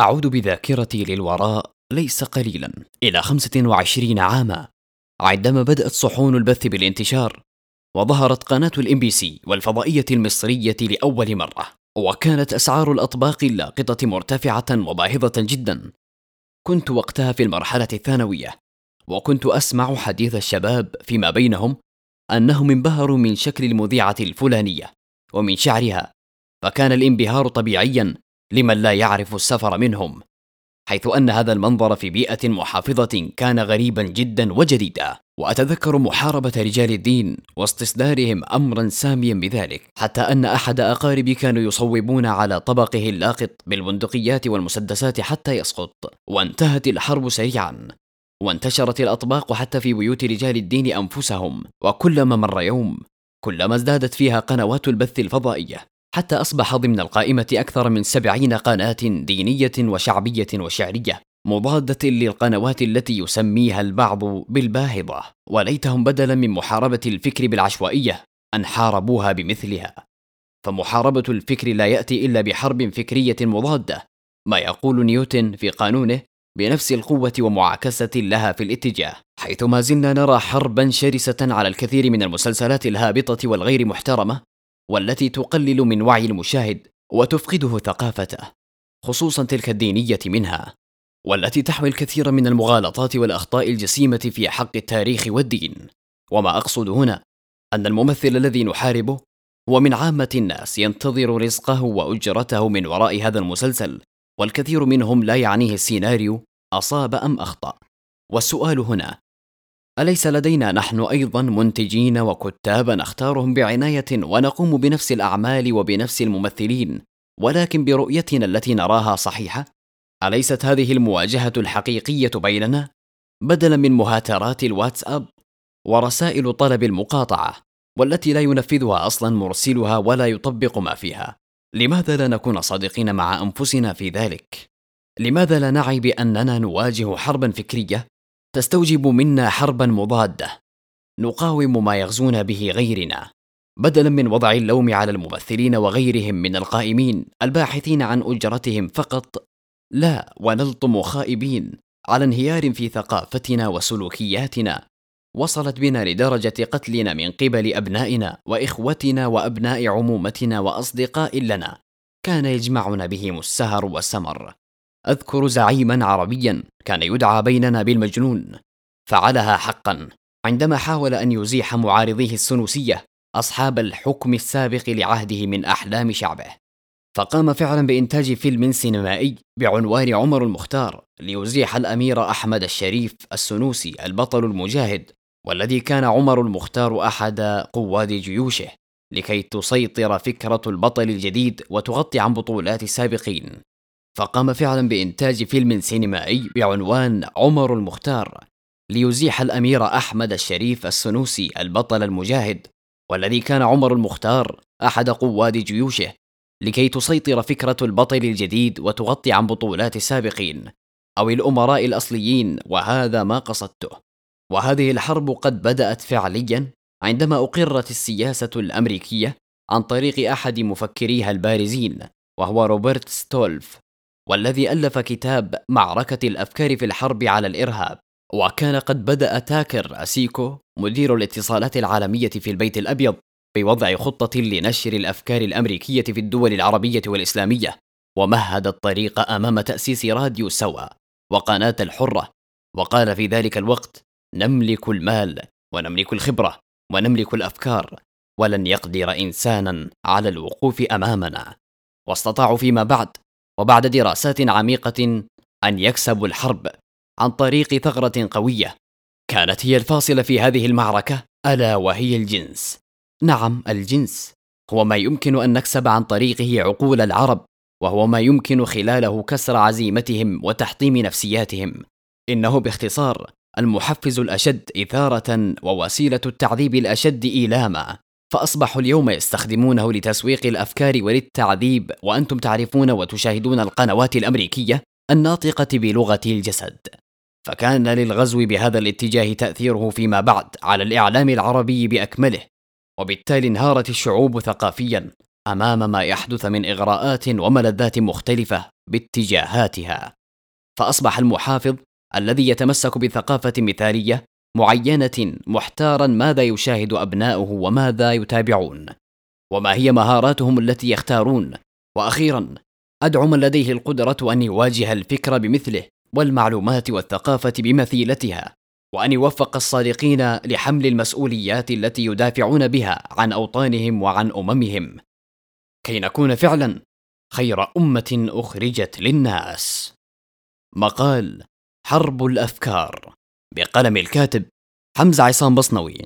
أعود بذاكرتي للوراء ليس قليلا. إلى خمسة وعشرين عاما عندما بدأت صحون البث بالانتشار وظهرت قناة الام بي سي والفضائية المصرية لأول مرة وكانت أسعار الأطباق اللاقطة مرتفعة وباهظة جدا. كنت وقتها في المرحلة الثانوية وكنت أسمع حديث الشباب فيما بينهم أنهم انبهروا من شكل المذيعة الفلانية ومن شعرها فكان الانبهار طبيعيا لمن لا يعرف السفر منهم حيث أن هذا المنظر في بيئة محافظة كان غريبا جدا وجديدا. وأتذكر محاربة رجال الدين واستصدارهم امرا ساميا بذلك حتى أن أحد اقاربي كانوا يصوبون على طبقه اللاقط بالبندقيات والمسدسات حتى يسقط. وانتهت الحرب سريعا وانتشرت الأطباق حتى في بيوت رجال الدين أنفسهم. وكلما مر يوم كلما ازدادت فيها قنوات البث الفضائية حتى أصبح ضمن القائمة أكثر من سبعين قناة دينية وشعبية وشعرية مضادة للقنوات التي يسميها البعض بالباهظة. وليتهم بدلا من محاربة الفكر بالعشوائية أن حاربوها بمثلها. فمحاربة الفكر لا يأتي إلا بحرب فكرية مضادة ما يقول نيوتن في قانونه بنفس القوة ومعاكسة لها في الاتجاه. حيث ما زلنا نرى حربا شرسة على الكثير من المسلسلات الهابطة والغير محترمة والتي تقلل من وعي المشاهد وتفقده ثقافته خصوصا تلك الدينية منها والتي تحوي الكثير من المغالطات والأخطاء الجسيمة في حق التاريخ والدين. وما أقصد هنا أن الممثل الذي نحاربه هو من عامة الناس ينتظر رزقه وأجرته من وراء هذا المسلسل والكثير منهم لا يعنيه السيناريو أصاب أم أخطأ. والسؤال هنا أليس لدينا نحن أيضا منتجين وكتاب نختارهم بعناية ونقوم بنفس الأعمال وبنفس الممثلين ولكن برؤيتنا التي نراها صحيحة؟ أليست هذه المواجهة الحقيقية بيننا؟ بدلا من مهاترات الواتساب ورسائل طلب المقاطعة والتي لا ينفذها أصلا مرسلها ولا يطبق ما فيها. لماذا لا نكون صادقين مع أنفسنا في ذلك؟ لماذا لا نعي بأننا نواجه حربا فكرية؟ تستوجب منا حربا مضادة. نقاوم ما يغزون به غيرنا. بدلا من وضع اللوم على الممثلين وغيرهم من القائمين الباحثين عن أجرتهم فقط لا ونلطم خائبين على انهيار في ثقافتنا وسلوكياتنا. وصلت بنا لدرجة قتلنا من قبل أبنائنا وإخوتنا وأبناء عمومتنا وأصدقاء لنا. كان يجمعنا بهم السهر والسمر. أذكر زعيما عربيا كان يدعى بيننا بالمجنون فعلها حقا. عندما حاول أن يزيح معارضيه السنوسية أصحاب الحكم السابق لعهده من أحلام شعبه فقام فعلا بإنتاج فيلم سينمائي بعنوان عمر المختار ليزيح الأمير أحمد الشريف السنوسي البطل المجاهد والذي كان عمر المختار أحد قواد جيوشه لكي تسيطر فكرة البطل الجديد وتغطي عن بطولات السابقين. فقام فعلا بإنتاج فيلم سينمائي بعنوان عمر المختار ليزيح الأمير أحمد الشريف السنوسي البطل المجاهد والذي كان عمر المختار أحد قواد جيوشه لكي تسيطر فكرة البطل الجديد وتغطي عن بطولات السابقين أو الأمراء الأصليين وهذا ما قصدته. وهذه الحرب قد بدأت فعليا عندما أقرت السياسة الأمريكية عن طريق أحد مفكريها البارزين وهو روبرت ساتلوف. والذي ألف كتاب معركة الأفكار في الحرب على الإرهاب. وكان قد بدأ تاكر أسكيو مدير الاتصالات العالمية في البيت الأبيض بوضع خطة لنشر الأفكار الأمريكية في الدول العربية والإسلامية ومهد الطريق أمام تأسيس راديو سوا وقناة الحرة. وقال في ذلك الوقت نملك المال ونملك الخبرة ونملك الأفكار ولن يقدر إنسانا على الوقوف أمامنا واستطاعوا فيما بعد وبعد دراسات عميقة أن يكسبوا الحرب عن طريق ثغرة قوية. كانت هي الفاصله في هذه المعركة ألا وهي الجنس. نعم الجنس. هو ما يمكن أن نكسب عن طريقه عقول العرب وهو ما يمكن خلاله كسر عزيمتهم وتحطيم نفسياتهم. إنه باختصار المحفز الأشد إثارة ووسيلة التعذيب الأشد إيلاما. فأصبحوا اليوم يستخدمونه لتسويق الأفكار وللتعذيب وأنتم تعرفون وتشاهدون القنوات الأمريكية الناطقة بلغة الجسد. فكان للغزو بهذا الاتجاه تأثيره فيما بعد على الإعلام العربي بأكمله وبالتالي انهارت الشعوب ثقافيا أمام ما يحدث من إغراءات وملذات مختلفة باتجاهاتها. فأصبح المحافظ الذي يتمسك بثقافة مثالية معينة محتارا ماذا يشاهد أبناؤه وماذا يتابعون؟ وما هي مهاراتهم التي يختارون؟ وأخيرا أدعو من لديه القدرة أن يواجه الفكر بمثله والمعلومات والثقافة بمثيلتها وأن يوفق الصادقين لحمل المسؤوليات التي يدافعون بها عن أوطانهم وعن أممهم. كي نكون فعلا خير أمة أخرجت للناس. مقال حرب الأفكار. بقلم الكاتب حمزة عصام بصنوي.